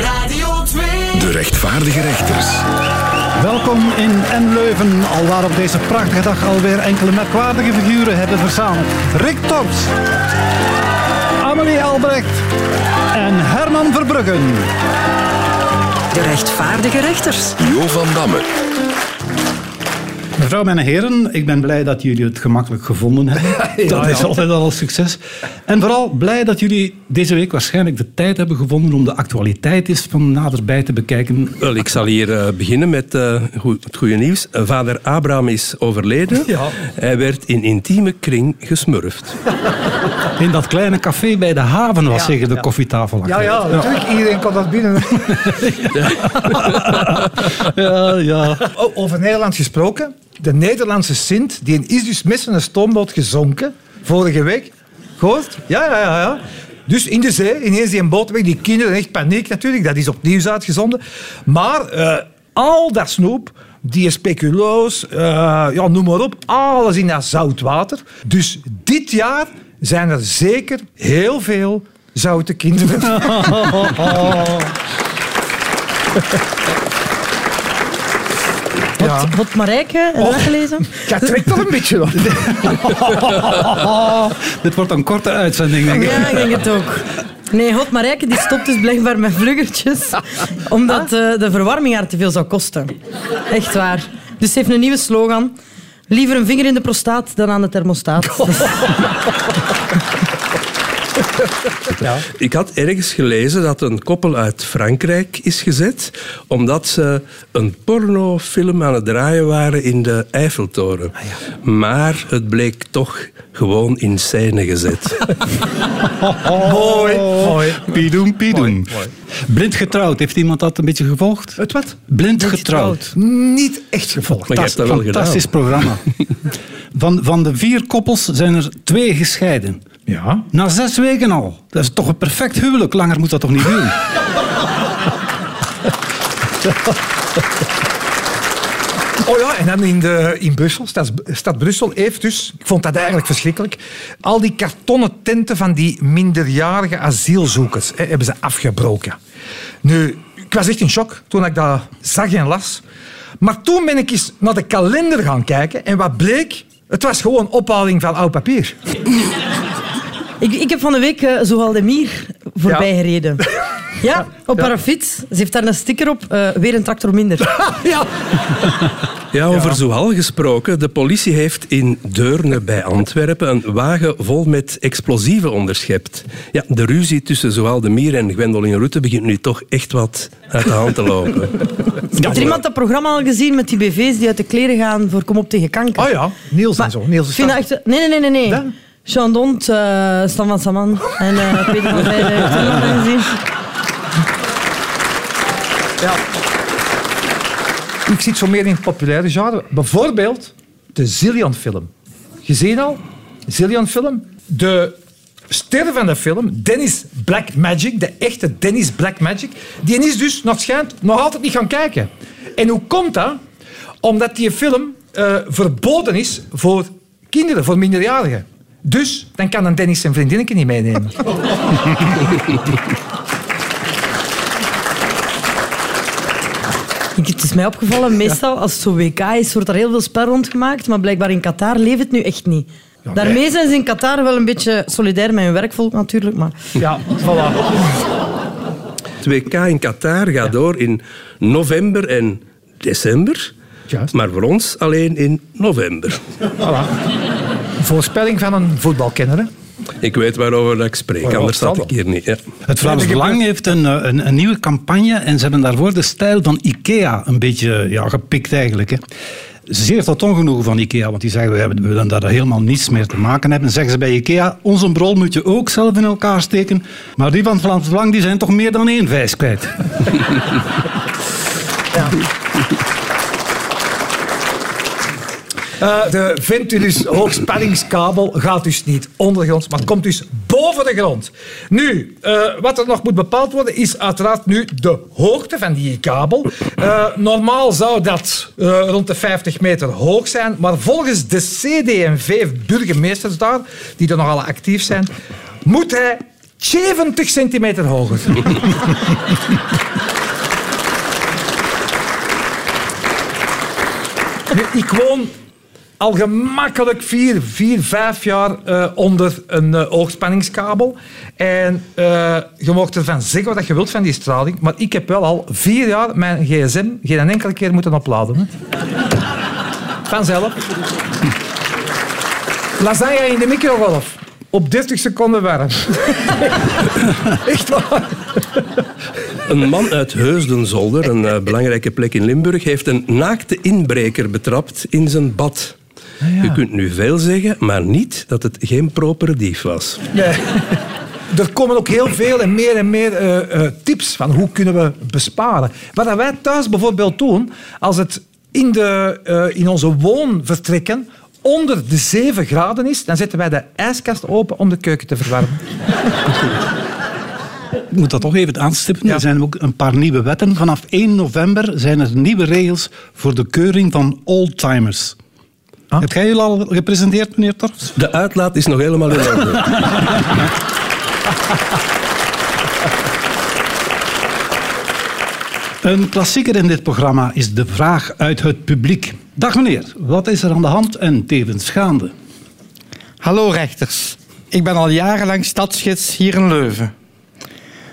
Radio 2. De rechtvaardige rechters. Welkom in En Leuven, alwaar op deze prachtige dag alweer enkele merkwaardige figuren hebben verzameld. Rick Torps, Amelie Albrecht en Herman Verbruggen. De rechtvaardige rechters. Jo van Damme. Mevrouw en heren, ik ben blij dat jullie het gemakkelijk gevonden hebben. dat is altijd al een succes. En vooral blij dat jullie deze week waarschijnlijk de tijd hebben gevonden om de actualiteit eens van naderbij te bekijken. Wel, ik zal hier eh, beginnen met eh, goed- het goede nieuws. Eh, vader Abraham is overleden. Hij werd in intieme kring gesmurfd. In dat kleine café bij de haven was zeker de koffietafel. Ja, ja, natuurlijk. Iedereen kon dat binnen. ja, ja. Over Nederland gesproken. De Nederlandse Sint, die is dus met zijn stoomboot gezonken vorige week. Gehoord? Ja, ja, ja, ja. Dus in de zee, ineens die boot weg, die kinderen, echt paniek natuurlijk, dat is op nieuws uitgezonden. Maar eh, al dat snoep, die speculoos, eh, ja, noem maar op, alles in dat zout water. Dus dit jaar zijn er zeker heel veel zoute kinderen. Ja. Wat Marijke, heb je dat gelezen? Ja, trekt toch een beetje op. Dit wordt een korte uitzending, denk ik. Ja, ik denk het ook. Nee, God Marijke die stopt dus blijkbaar met vluggertjes, omdat eh, de verwarming haar te veel zou kosten. Echt waar. Dus ze heeft een nieuwe slogan. Liever een vinger in de prostaat dan aan de thermostaat. Ik had ergens gelezen dat een koppel uit Frankrijk is gezet omdat ze een pornofilm aan het draaien waren in de Eiffeltoren. Maar het bleek toch gewoon in scène gezet. Mooi, mooi. Pidoem, pidoem. Blind getrouwd, heeft iemand dat een beetje gevolgd? Het wat? Blind getrouwd. Niet echt gevolgd. Maar je hebt dat wel gedaan. Fantastisch programma. Van, van de vier koppels zijn er twee gescheiden. Ja. Na zes weken al. Dat is toch een perfect huwelijk. Langer moet dat toch niet duren? Oh ja, en dan in, de, in Brussel, stad, stad Brussel heeft dus, ik vond dat eigenlijk verschrikkelijk, al die kartonnen tenten van die minderjarige asielzoekers hè, hebben ze afgebroken. Nu, ik was echt in shock toen ik dat zag en las. Maar toen ben ik eens naar de kalender gaan kijken en wat bleek? Het was gewoon ophaling van oud papier. Ik, ik heb van de week uh, Zoaldemir voorbij Ja. gereden. Ja, op haar fiets. Ze heeft daar een sticker op. eh, weer een tractor minder. ja. Ja, over Zoal gesproken. De politie heeft in Deurne bij Antwerpen een wagen vol met explosieven onderschept. Ja, de ruzie tussen Zoal de Mier en Gwendoline Rutte begint nu toch echt wat uit de hand te lopen. Heeft er iemand dat programma al gezien met die BV's die uit de kleren gaan voor Kom op tegen kanker? Oh ja, Niels en Maar zo. Niels vind dat echt... Nee, nee, nee, nee. nee. Ja? Jean Dont, eh Stan van Saman en eh, Peter van er gezien? Ja. Ik zit zo meer in het populaire genre. Bijvoorbeeld de Zillion-film. Gezien al? Zillion-film. De ster van de film, Dennis Black Magic, de echte Dennis Black Magic, die is dus, nog schijnt, nog altijd niet gaan kijken. En hoe komt dat? Omdat die film eh, verboden is voor kinderen, voor minderjarigen. Dus dan kan een Dennis zijn vriendinnetje niet meenemen. Het is mij opgevallen, meestal als het zo WK is, wordt er heel veel spel rondgemaakt, maar blijkbaar in Qatar leeft het nu echt niet. Daarmee zijn ze in Qatar wel een beetje solidair met hun werkvolk natuurlijk, maar... Ja, voilà. Het WK in Qatar gaat door in november en december. Juist. Maar voor ons alleen in november. Voilà. Voorspelling van een voetbalkenner. hè? Ik weet waarover ik spreek, anders zat ik hier niet. Ja. Het Vlaams Belang heeft een, eh, een, een nieuwe campagne en ze hebben daarvoor de stijl van IKEA een beetje ja, gepikt eigenlijk. Hè. Zeer tot ongenoegen van IKEA, want die zeggen we hebben- we willen daar helemaal niets meer te maken hebben. Zeggen ze bij IKEA, onze brol moet je ook zelf in elkaar steken. Maar die van het Vlaams Belang die zijn toch meer dan één vijs kwijt. Eh, de Ventilus hoogspanningskabel gaat dus niet ondergronds, maar komt dus boven de grond. Nu, eh, wat er nog moet bepaald worden, is uiteraard nu de hoogte van die kabel. Eh, normaal zou dat rond de 50 meter hoog zijn, maar volgens de CD&V burgemeesters daar, die er nogal actief zijn, moet hij 70 centimeter hoger. Ik woon al gemakkelijk vier, vier vijf jaar eh, onder een eh, hoogspanningskabel. En eh, je mag ervan zeggen wat je wilt van die straling, maar ik heb wel al vier jaar mijn gsm geen enkele keer moeten opladen. Vanzelf. Lasagne in de microgolf. Op 30 seconden warm. Echt waar. Een man uit Heusden-Zolder, een belangrijke plek in Limburg, heeft een naakte inbreker betrapt in zijn bad. Je kunt nu veel zeggen, maar niet dat het geen propere dief was. Nee. Er komen ook heel veel en meer en meer eh, eh, tips van hoe kunnen we besparen. Wat wij thuis bijvoorbeeld doen, als het in, de, eh, in onze woonvertrekken onder de 7 graden is, dan zetten wij de ijskast open om de keuken te verwarmen. Ik moet dat toch even aanstippen. Ja. Er zijn ook een paar nieuwe wetten. Vanaf 1 november zijn er nieuwe regels voor de keuring van oldtimers. Ah. Heb jij jullie al gepresenteerd, meneer Torfs? De uitlaat is nog helemaal in orde. Een klassieker in dit programma is de vraag uit het publiek. Dag meneer, wat is er aan de hand en tevens gaande? Hallo rechters. Ik ben al jarenlang stadsgids hier in Leuven.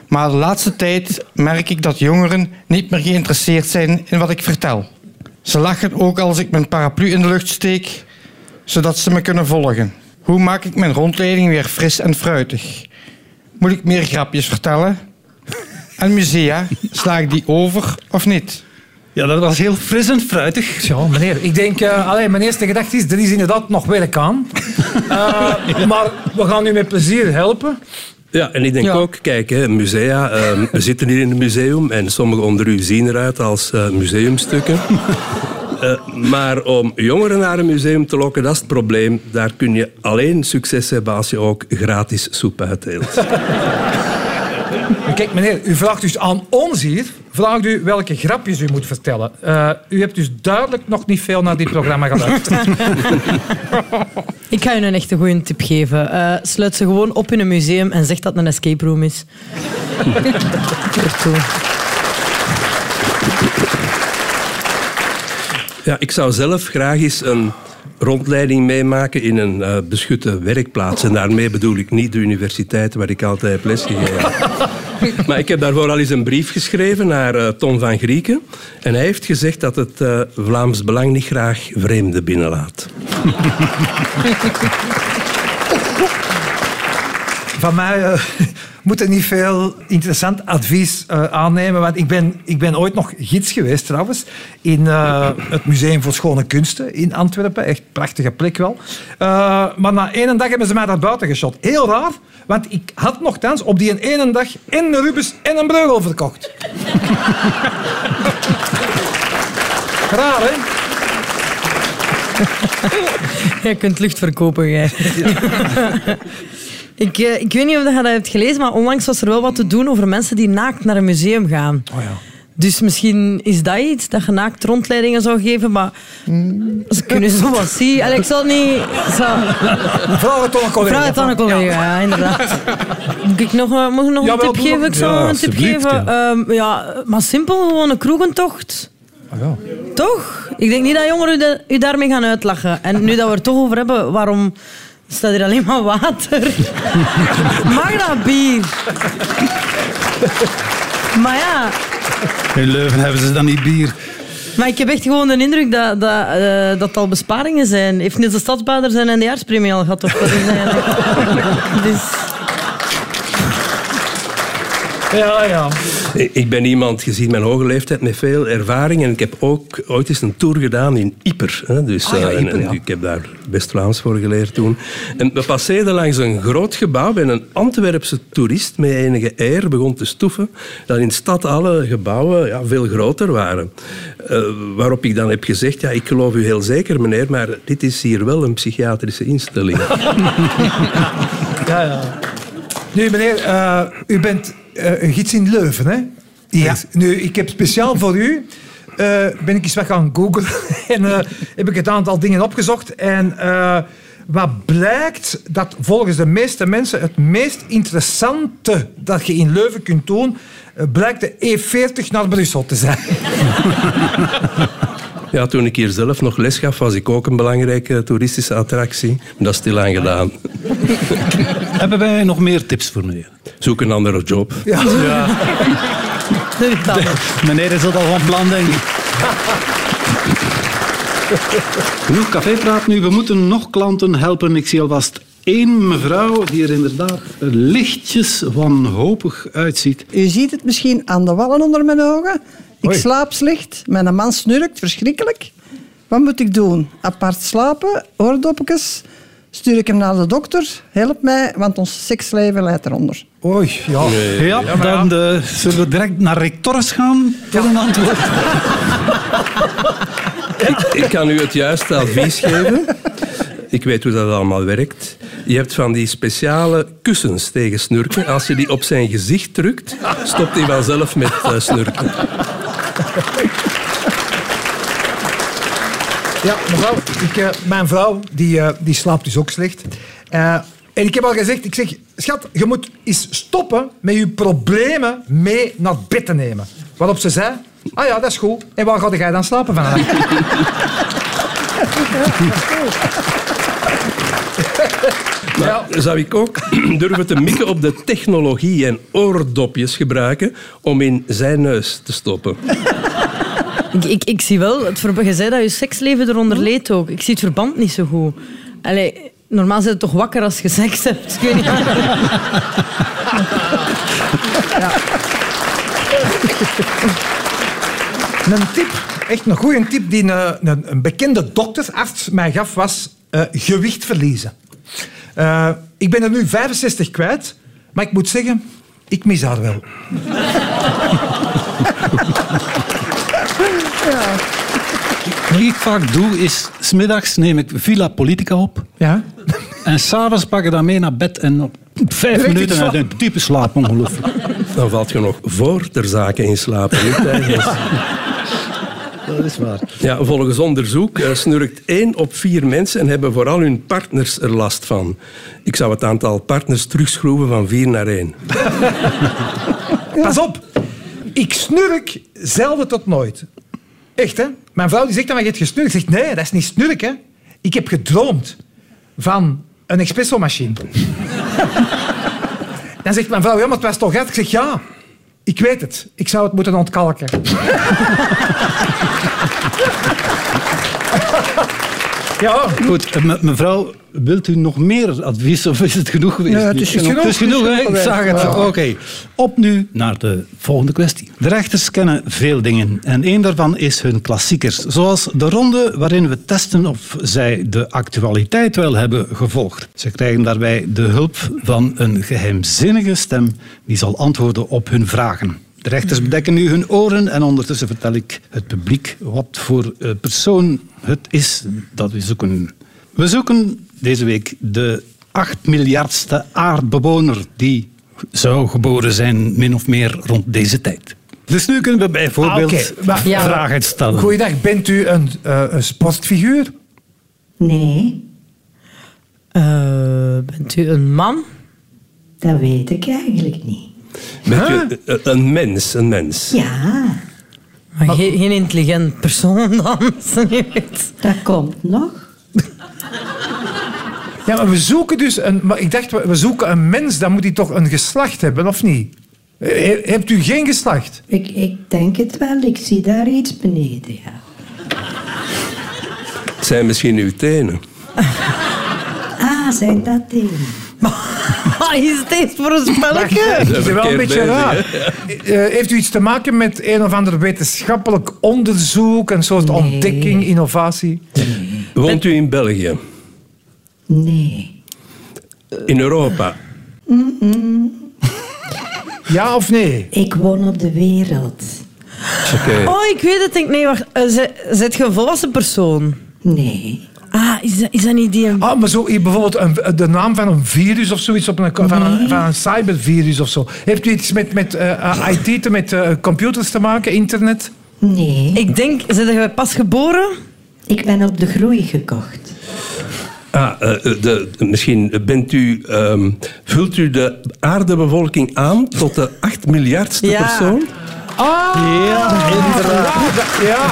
Maar de laatste tijd merk ik dat jongeren niet meer geïnteresseerd zijn in wat ik vertel. Ze lachen ook als ik mijn paraplu in de lucht steek, zodat ze me kunnen volgen. Hoe maak ik mijn rondleiding weer fris en fruitig? Moet ik meer grapjes vertellen? En musea, sla ik die over of niet? Ja, dat was heel fris en fruitig. Ja, meneer, ik denk, eh allee, mijn eerste gedachte is, er is inderdaad nog werk aan. Eh, maar we gaan u met plezier helpen. Ja, en ik denk Ja. ook, kijk, hè, musea. eh, we zitten hier in een museum en sommigen onder u zien eruit als eh, museumstukken. Eh, maar om jongeren naar een museum te lokken, dat is het probleem. Daar kun je alleen succes hebben als je ook gratis soep uitdeelt. Kijk, meneer, u vraagt dus aan ons hier vraagt u welke grapjes u moet vertellen. Eh, u hebt dus duidelijk nog niet veel naar dit programma geluisterd. Ik ga je een echte goede tip geven. Eh, sluit ze gewoon op in een museum en zeg dat het een escape room is. Ja, ik zou zelf graag eens een rondleiding meemaken in een eh, beschutte werkplaats. En daarmee bedoel ik niet de universiteit waar ik altijd heb lesgegeven. maar ik heb daarvoor al eens een brief geschreven naar eh, Tom van Grieken. En hij heeft gezegd dat het eh, Vlaams Belang niet graag vreemden binnenlaat. Van mij moet er niet veel interessant advies eh, aannemen. Want ik ben, ik ben ooit nog gids geweest trouwens. In eh, het Museum voor Schone Kunsten in Antwerpen. Echt prachtige plek wel. Eh, maar na één dag hebben ze mij daar buiten geschot. Heel raar. Want ik had nogthans op die ene dag en een Rubens en een Breugel verkocht. Raar, hè? Jij kunt lucht verkopen, jij. ik, eh, ik weet niet of je dat hebt gelezen, maar onlangs was er wel wat te doen over mensen die naakt naar een museum gaan. Oh ja. Dus misschien is dat iets, dat je naakt rondleidingen zou geven, maar ze kunnen zo wat zien. Allee, ik zal het niet... Zal... Vraag het aan een collega. Vraag het aan een collega, ja, inderdaad. Moet ik nog, mag ik nog Ja, een tip geven? Ik zou Ja, een tip geven. Ehm, ja, maar simpel, gewoon een kroegentocht. Oh ja. Toch? Ik denk niet dat jongeren u, u daarmee gaan uitlachen. En nu dat we het toch over hebben, waarom staat hier alleen maar water? Mag dat bier? Maar ja, In Leuven hebben ze dan niet bier. maar ik heb echt gewoon de indruk dat dat, eh, dat al besparingen zijn. Heeft Niels de Stadsbader zijn eindejaarspremie al gehad? Of wat is dat eigenlijk? dus, Ja, ja. Ik ben iemand, gezien mijn hoge leeftijd, met veel ervaring. En ik heb ook ooit eens een tour gedaan in Ieper. Hè. Dus, Ah ja, eh, en- Ieper, en ja. Ik heb daar best Vlaams voor geleerd toen. En we passeerden langs een groot gebouw en een Antwerpse toerist met enige eer begon te stoeven dat in de stad alle gebouwen ja, veel groter waren. Eh, waarop ik dan heb gezegd, ja, ik geloof u heel zeker meneer, maar dit is hier wel een psychiatrische instelling. Ja, ja. Nu, meneer, eh, u bent eh, een gids in Leuven, hè? Ja. Nu, ik heb speciaal voor u... eh, ben ik eens wat gaan googlen en eh, heb ik het aantal dingen opgezocht. En eh, wat blijkt dat volgens de meeste mensen het meest interessante dat je in Leuven kunt doen, blijkt de E40 naar Brussel te zijn. Ja, toen ik hier zelf nog les gaf, was ik ook een belangrijke toeristische attractie. Maar dat is stilaan gedaan. Hebben wij nog meer tips voor meneer? Zoek een andere job. Meneer is dat al van plan, denk ik. Genoeg cafépraat nu. We moeten nog klanten helpen. Ik zie alvast één mevrouw die er inderdaad lichtjes wanhopig uitziet. U ziet het misschien aan de wallen onder mijn ogen. Ik slaap slecht. Mijn man snurkt verschrikkelijk. Wat moet ik doen? Apart slapen? Oordoppetjes? Stuur ik hem naar de dokter? Help mij, want ons seksleven leidt eronder. Oei, ja. Ja, dan eh, zullen we direct naar rectors gaan voor een antwoord. Ik, ik kan u het juiste advies geven. Ik weet hoe dat allemaal werkt. Je hebt van die speciale kussens tegen snurken. Als je die op zijn gezicht drukt, stopt hij vanzelf met eh, snurken. Ja, mevrouw, ik, eh, mijn vrouw die, eh, die slaapt dus ook slecht. Eh, en ik heb al gezegd, ik zeg, schat, je moet eens stoppen met je problemen mee naar bed te nemen. Waarop ze zei, ah ja, dat is goed. En waar ga jij dan slapen vanavond? Maar zou ik ook durven te mikken op de technologie en oordopjes gebruiken om in zijn neus te stoppen? Ik, ik, ik zie wel, het je zei dat je seksleven eronder leed ook. Ik zie het verband niet zo goed. Allee, normaal zijn je toch wakker als je seks hebt. Ik weet niet. Een tip, echt een goede tip die een, een, een bekende doktersarts mij gaf, was eh, gewicht verliezen. Eh, ik ben er nu 65 kwijt, maar ik moet zeggen, ik mis haar wel. Wat ik vaak doe, is... Smiddags neem ik Villa Politica op. Ja? En s'avonds pak ik dat mee naar bed en op vijf Direct minuten slaap. uit een diepe slaap, ongelooflijk. Dan valt je nog voor ter zake in slapen. niet eigenlijk. Dat is waar. Ja, volgens onderzoek eh, snurkt één op vier mensen en hebben vooral hun partners er last van. Ik zou het aantal partners terugschroeven van vier naar één. Pas op, ik snurk zelden tot nooit. Echt, hè? Mijn vrouw die zegt dan, je hebt gesnurkt. Ik zeg, nee, dat is niet snurken. Ik heb gedroomd van een espresso-machine. dan zegt mijn vrouw, ja, maar het was toch uit? Ik zeg, ja, ik weet het. Ik zou het moeten ontkalken. ja, Goed, eh, me- mevrouw, wilt u nog meer advies of is het genoeg geweest? Ja, het is genoeg. Het is genoeg, hè? Het is Ik genoeg zag het. Oké. Op nu naar de volgende kwestie. De rechters kennen veel dingen en één daarvan is hun klassiekers. Zoals de ronde waarin we testen of zij de actualiteit wel hebben gevolgd. Ze krijgen daarbij de hulp van een geheimzinnige stem die zal antwoorden op hun vragen. De rechters bedekken nu hun oren en ondertussen vertel ik het publiek wat voor eh, persoon het is dat we zoeken. We zoeken deze week de 8 miljardste aardbewoner die zou geboren zijn, min of meer rond deze tijd. Dus nu kunnen we bijvoorbeeld Ah. Maar- Ja. vragen stellen. goeiedag. Bent u een, eh, een sportfiguur? Nee, Eh, bent u een man? dat weet ik eigenlijk niet. U een- een mens, een mens? Ja, Maar geen, geen intelligent persoon dan. dat komt nog. Ja, maar we zoeken dus een... Maar ik dacht, we zoeken een mens, dan moet hij toch een geslacht hebben, of niet? He- Hebt u geen geslacht? Ik, ik denk het wel, ik zie daar iets beneden, ja. Het zijn misschien uw tenen. Ah, zijn dat dingen? Ah, is het eens voor een spelletje? Dat is wel een beetje raar. Eh, heeft u iets te maken met een of ander wetenschappelijk onderzoek, een soort ontdekking, innovatie? Woont u in België? Nee. In Europa? Ja of nee? Ik woon op de wereld. Oké. Oh, ik weet het. Nee, wacht. Zet je een volwassen persoon? Nee. Ah, is dat, is dat niet die... Ah, maar zo, bijvoorbeeld een, de naam van een virus of zoiets, op een, van, een, van een cybervirus of zo. Heeft u iets met, met eh, IT, te- met eh, computers te maken, internet? Nee. Ik denk, zijn je pas geboren? Ik ben op de groei gekocht. Ah, eh, de, misschien bent u, ehm, vult u de aardebevolking aan tot de 8 miljardste Ja. persoon? Ja, inderdaad. Ja.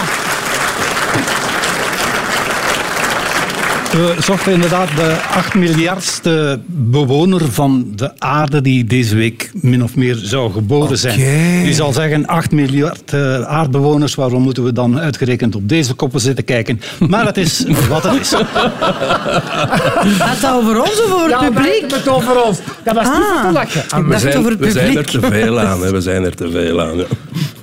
We zochten inderdaad de 8 miljardste bewoner van de aarde die deze week min of meer zou geboren zijn. Oké. U zal zeggen 8 miljard eh, aardbewoners, waarom moeten we dan uitgerekend op deze koppen zitten kijken? Maar het is wat het is. Gaat dat over ons of over het Ja, publiek? het over ons. Dat was niet Ah. te lachen. We zijn, over het we zijn er te veel aan. Hè. We zijn er te veel aan. ja.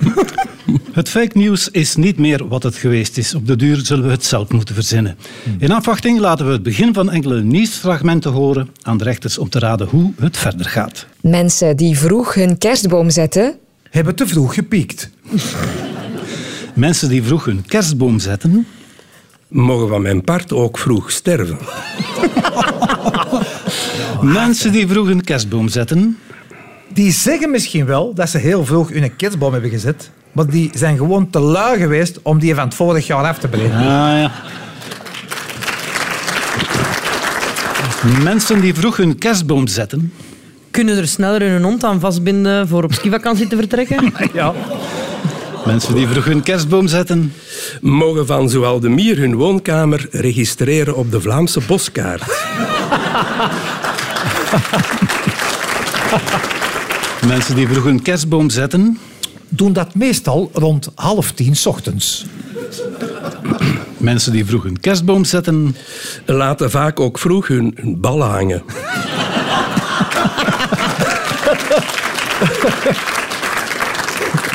Het fake news is niet meer wat het geweest is. Op de duur zullen we het zelf moeten verzinnen. In afwachting laten we het begin van enkele nieuwsfragmenten horen aan de rechters om te raden hoe het verder gaat. Mensen die vroeg hun kerstboom zetten, Hebben te vroeg gepiekt. Mensen die vroeg hun kerstboom zetten, Mogen van mijn part ook vroeg sterven. mensen die vroeg hun kerstboom zetten, Die zeggen misschien wel dat ze heel vroeg hun kerstboom hebben gezet. Maar die zijn gewoon te lui geweest om die van het vorig jaar af te breken. Ah, ja. Mensen die vroeg hun kerstboom zetten. Kunnen er sneller hun hond aan vastbinden voor op skivakantie te vertrekken? Ja. Mensen die vroeg hun kerstboom zetten. Mogen van zowel de Mier hun woonkamer registreren op de Vlaamse boskaart. Mensen die vroeg hun kerstboom zetten. Doen dat meestal rond half tien 's ochtends. Mensen die vroeg hun kerstboom zetten. Laten vaak ook vroeg hun, hun ballen hangen.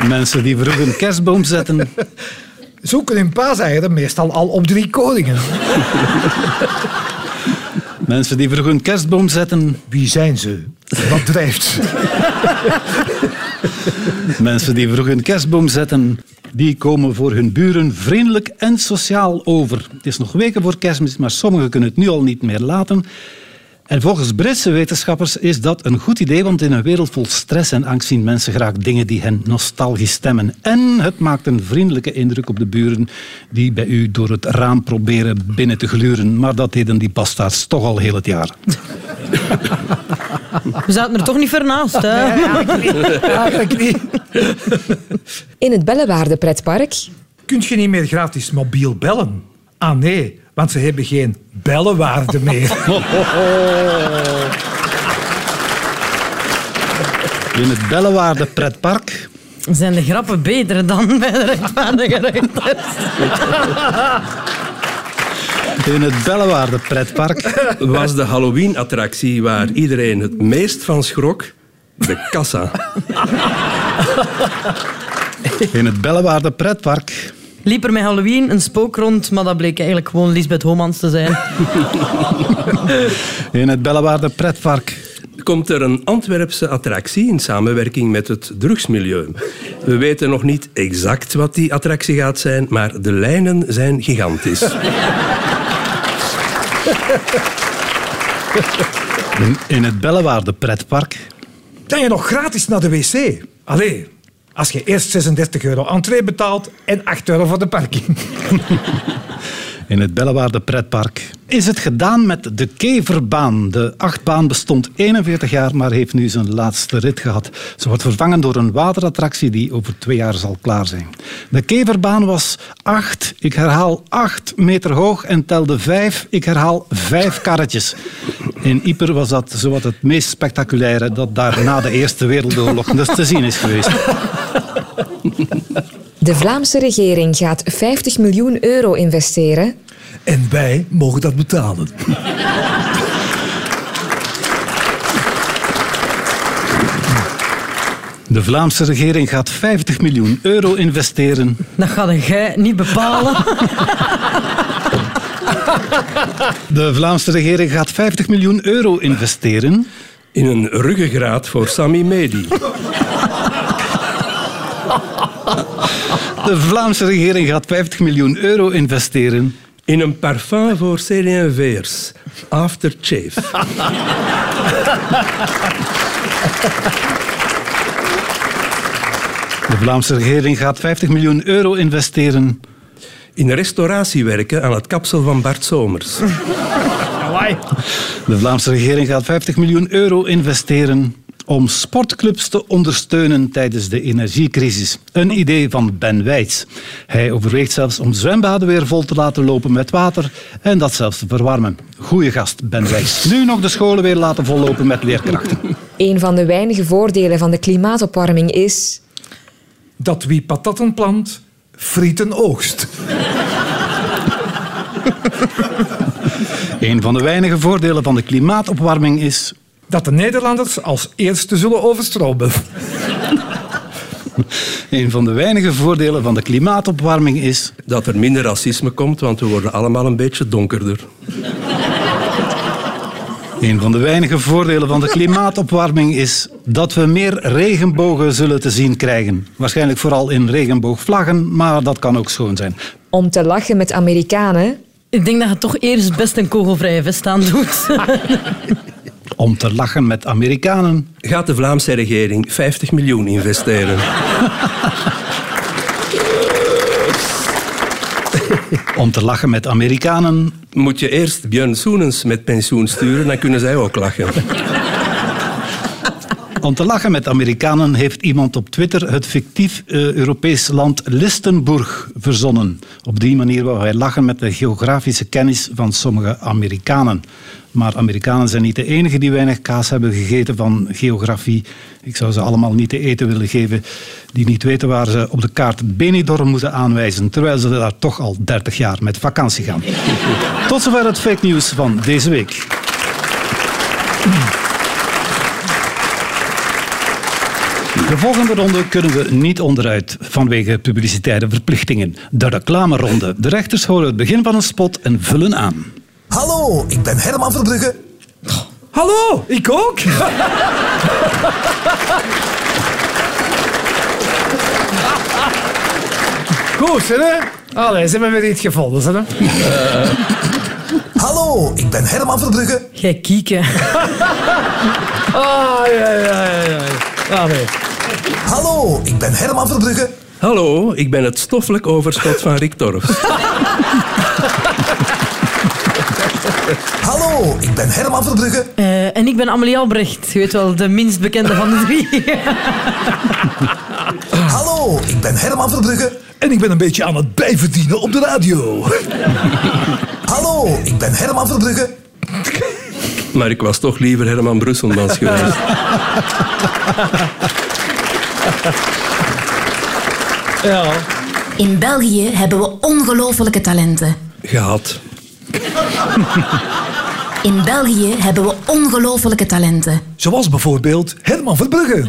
Mensen die vroeg hun kerstboom zetten. Zoeken hun paaseieren meestal al op drie koningen. Mensen die vroeg hun kerstboom zetten. Wie zijn ze? Wat drijft ze? Mensen die vroeg hun kerstboom zetten. Die komen voor hun buren vriendelijk en sociaal over. Het is nog weken voor kerstmis, maar sommigen kunnen het nu al niet meer laten. En volgens Britse wetenschappers is dat een goed idee, want in een wereld vol stress en angst zien mensen graag dingen die hen nostalgisch stemmen. En het maakt een vriendelijke indruk op de buren die bij u door het raam proberen binnen te gluren. Maar dat deden die bastaards toch al heel het jaar. We zaten er toch niet ver naast. Hè? Eigenlijk niet. in het Bellewaarde pretpark, Kun je niet meer gratis mobiel bellen? Ah nee, want ze hebben geen bellenwaarde meer. In het Bellewaarde pretpark Zijn de grappen beter dan bij de rechtvaardige rechters? In het Bellewaarde pretpark. Was de Halloween-attractie waar iedereen het meest van schrok de kassa. In het Bellewaarde pretpark. Liep er met Halloween een spook rond, maar dat bleek eigenlijk gewoon Lisbeth Homans te zijn. In het Bellewaarde pretpark. Komt er een Antwerpse attractie in samenwerking met het drugsmilieu. We weten nog niet exact wat die attractie gaat zijn, maar de lijnen zijn gigantisch. In, het Bellewaarde pretpark. Dan je nog gratis naar de wc. Allee, als je eerst 36 euro entree betaalt en 8 euro voor de parking. In het Bellewaarde pretpark. Is het gedaan met de Keverbaan? De achtbaan bestond 41 jaar, maar heeft nu zijn laatste rit gehad. Ze wordt vervangen door een waterattractie die over twee jaar zal klaar zijn. De Keverbaan was 8, ik herhaal 8 meter hoog en telde 5, ik herhaal 5 karretjes. In Ieper was dat zowat het meest spectaculaire dat daar na de Eerste Wereldoorlog dus te zien is geweest. De Vlaamse regering gaat 50 miljoen euro investeren En wij mogen dat betalen. De Vlaamse regering gaat 50 miljoen euro investeren Dat gaat jij niet bepalen. De Vlaamse regering gaat 50 miljoen euro investeren. In een ruggengraat voor Sami Medi. De Vlaamse regering gaat 50 miljoen euro investeren. In een parfum voor CD&V'ers. Aftershave. De Vlaamse regering gaat 50 miljoen euro investeren. In restauratiewerken aan het kapsel van Bart Somers. De Vlaamse regering gaat 50 miljoen euro investeren om sportclubs te ondersteunen tijdens de energiecrisis. Een idee van Ben Wijts. Hij overweegt zelfs om zwembaden weer vol te laten lopen met water en dat zelfs te verwarmen. Goeie gast, Ben Wijts. Nu nog de scholen weer laten vollopen met leerkrachten. Een van de weinige voordelen van de klimaatopwarming is... Dat wie patatten plant, frieten oogst. Een van de weinige voordelen van de klimaatopwarming is... Dat de Nederlanders als eerste zullen overstromen. Een van de weinige voordelen van de klimaatopwarming is... Dat er minder racisme komt, want we worden allemaal een beetje donkerder. Een van de weinige voordelen van de klimaatopwarming is dat we meer regenbogen zullen te zien krijgen. Waarschijnlijk vooral in regenboogvlaggen, maar dat kan ook schoon zijn. Om te lachen met Amerikanen... Ik denk dat je toch eerst best een kogelvrije vest aan doet. Om te lachen met Amerikanen. Gaat de Vlaamse regering 50 miljoen investeren? Om te lachen met Amerikanen. Moet je eerst Björn Soenens met pensioen sturen, dan kunnen zij ook lachen. Om te lachen met Amerikanen heeft iemand op Twitter het fictief eh, Europees land Listenburg verzonnen. Op die manier wou hij lachen met de geografische kennis van sommige Amerikanen. Maar Amerikanen zijn niet de enigen die weinig kaas hebben gegeten van geografie. Ik zou ze allemaal niet te eten willen geven die niet weten waar ze op de kaart Benidorm moeten aanwijzen, terwijl ze daar toch al 30 jaar met vakantie gaan. Tot zover het fake news van deze week. De volgende ronde kunnen we niet onderuit vanwege publicitaire verplichtingen. De reclameronde. De rechters horen het begin van een spot en vullen aan. Hallo, ik ben Herman Verbrugge. Hallo, ik ook. Goed, hè? Allee, ze hebben weer iets gevonden, hè? Hallo, ik ben Herman Verbrugge. Jij kieken. Ah, ja, ja, ja. ja. Allee. Hallo, ik ben Herman Verbrugge. Hallo, ik ben het stoffelijk overschot van Rick Torfs. Hallo, ik ben Herman Verbrugge. Eh, en ik ben Amelie Albrecht. Je weet wel, de minst bekende van de drie. Hallo, ik ben Herman Verbrugge. En ik ben een beetje aan het bijverdienen op de radio. Hallo, ik ben Herman Verbrugge. Maar ik was toch liever Herman Brusselmans geweest. Ja. In België hebben we ongelofelijke talenten. Gehad. In België hebben we ongelofelijke talenten. Zoals bijvoorbeeld Herman Verbrugge.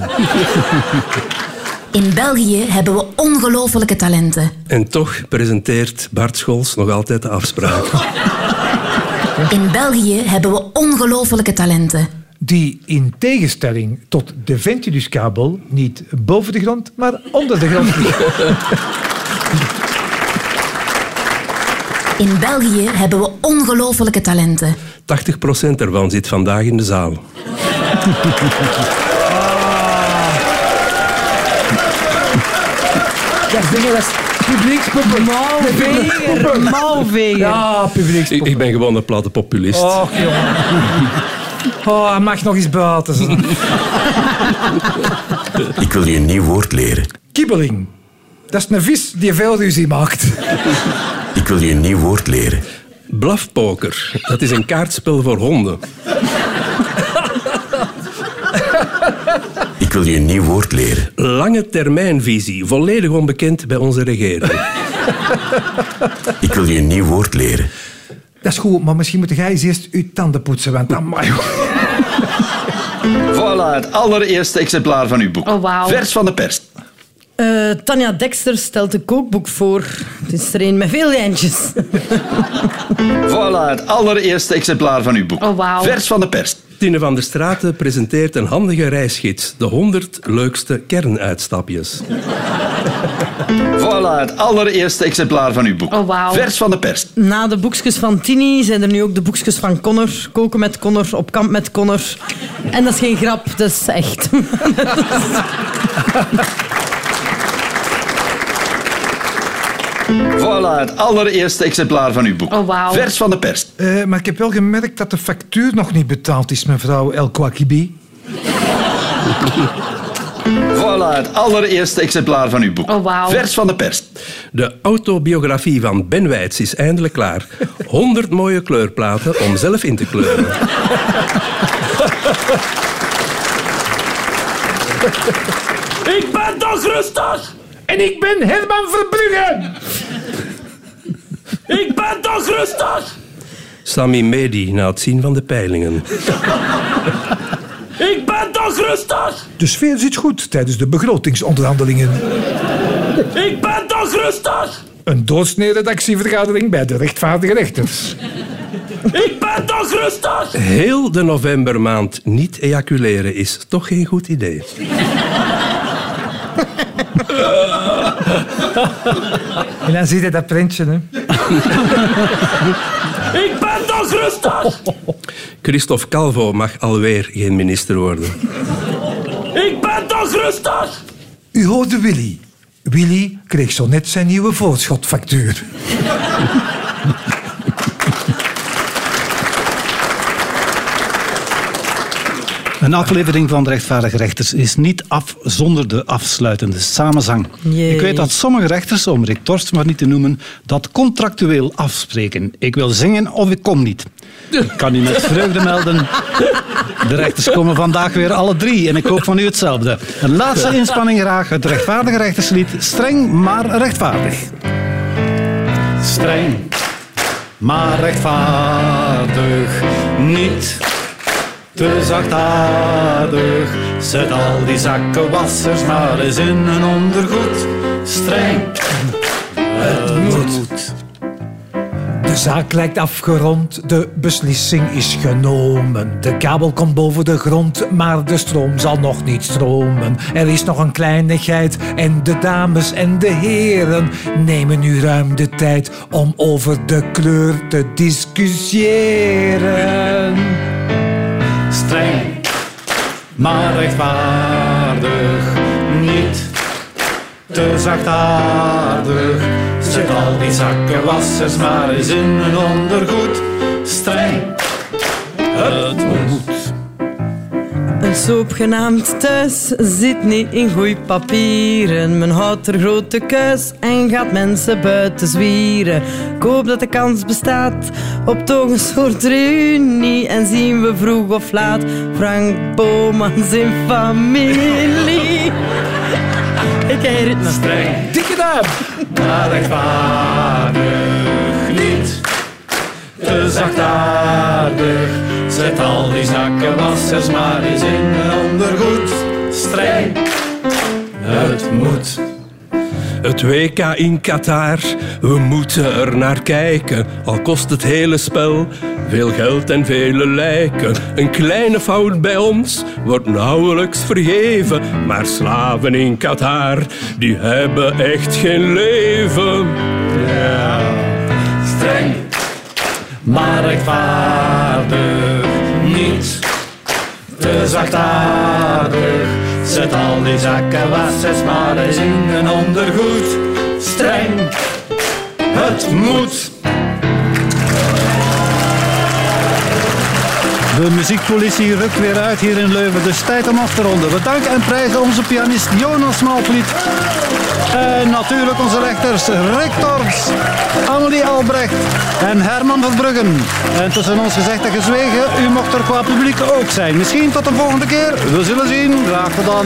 In België hebben we ongelofelijke talenten. En toch presenteert Bart Scholz nog altijd de afspraak. In België hebben we ongelofelijke talenten. Die in tegenstelling tot de Venturuskabel niet boven de grond, maar onder de grond In België hebben we ongelofelijke talenten. 80% ervan zit vandaag in de zaal. Ja, dingen, dat is publiekspoppen. Ja, Ik, publiekspoppen. ik ben gewoon een platte populist. Och, jongen. Oh, hij mag nog eens buiten zijn. Ik wil je een nieuw woord leren. Kibbeling. Dat is een vis die veel ruzie maakt. Ik wil je een nieuw woord leren. Blafpoker, dat is een kaartspel voor honden. Ik wil je een nieuw woord leren. Lange termijnvisie, volledig onbekend bij onze regering. Ik wil je een nieuw woord leren. Dat is goed, maar misschien moet jij eens eerst uw tanden poetsen, want amai. Voilà, het allereerste exemplaar van uw boek. Oh, wauw. Vers van de pers. Eh, Tanja Dexter stelt een kookboek voor. Het is er een met veel lijntjes. Voilà, het allereerste exemplaar van uw boek. Oh, wauw. Vers van de pers. Tine van der Straten presenteert een handige reisgids. De 100 leukste kernuitstapjes. Voilà, het allereerste exemplaar van uw boek. Oh, wauw. Vers van de pers. Na de boekjes van Tini zijn er nu ook de boekjes van Connor. Koken met Connor, op kamp met Connor. En dat is geen grap, dat is echt. Voilà, het allereerste exemplaar van uw boek. Oh. Vers van de pers. Eh, maar ik heb wel gemerkt dat de factuur nog niet betaald is, mevrouw El Kouakibi. Voilà, het allereerste exemplaar van uw boek. Oh. Vers van de pers. De autobiografie van Ben Weitz is eindelijk klaar. 100 mooie kleurplaten om zelf in te kleuren. Ik ben toch rustig? En ik ben Herman Verbrugge. Ik ben toch rustig? Sami Medi na het zien van de peilingen. Ik ben toch rustig? De sfeer zit goed tijdens de begrotingsonderhandelingen. Ik ben toch rustig? Een doorsnee redactievergadering bij de rechtvaardige rechters. Ik ben toch rustig? Heel de novembermaand niet ejaculeren is toch geen goed idee. En dan zie je dat printje, hè. Ik ben toch rustig? Christophe Calvo mag alweer geen minister worden. Ik ben toch rustig? U hoorde Willy. Willy kreeg zo net zijn nieuwe voorschotfactuur. Een aflevering van de Rechtvaardige Rechters is niet af zonder de afsluitende samenzang. Jee. Ik weet dat sommige rechters, om Rick Torst maar niet te noemen, dat contractueel afspreken. Ik wil zingen of ik kom niet. Ik kan u met vreugde melden. De rechters komen vandaag weer alle drie en ik hoop van u hetzelfde. Een laatste inspanning graag, het rechtvaardige rechterslied. Streng, maar rechtvaardig. Streng, maar rechtvaardig. Niet te zachtaardig. Zet al die zakkenwassers maar eens in een ondergoed. Streng, het moet. De zaak lijkt afgerond, de beslissing is genomen. De kabel komt boven de grond, maar de stroom zal nog niet stromen. Er is nog een kleinigheid en de dames en de heren nemen nu ruim de tijd om over de kleur te discussiëren. Streng, maar rechtvaardig. Niet te zachtaardig. Zet al die zakkenwassers maar eens in een ondergoed. Streng, het moet. Een soep genaamd thuis zit niet in goeie papieren. Men houdt er grote keus en gaat mensen buiten zwieren. Ik hoop dat de kans bestaat op toch een soort reunie. En zien we vroeg of laat Frank Bomans in familie. Ik heb ritme. Streng, Dikke duim! maar rechtvaardig. Niet te zachtaardig. Zet al die zakkenwassers maar eens in een ondergoed. Streng, het moet. Het WK in Qatar, we moeten er naar kijken. Al kost het hele spel veel geld en vele lijken. Een kleine fout bij ons wordt nauwelijks vergeven. Maar slaven in Qatar, die hebben echt geen leven. Ja, streng, maar rechtvaardig. Niet te. Zet al die zakkenwassers maar eens in een ondergoed. Streng, het moet. De muziekpolitie rukt weer uit hier in Leuven, dus tijd om af te ronden. We danken en prijzen onze pianist Jonas Malvliet. En natuurlijk onze rechters Rick Torps, Amelie Albrecht en Herman van Bruggen. En tussen ons gezegd en gezwegen, u mocht er qua publiek ook zijn. Misschien tot de volgende keer. We zullen zien. Graag gedaan.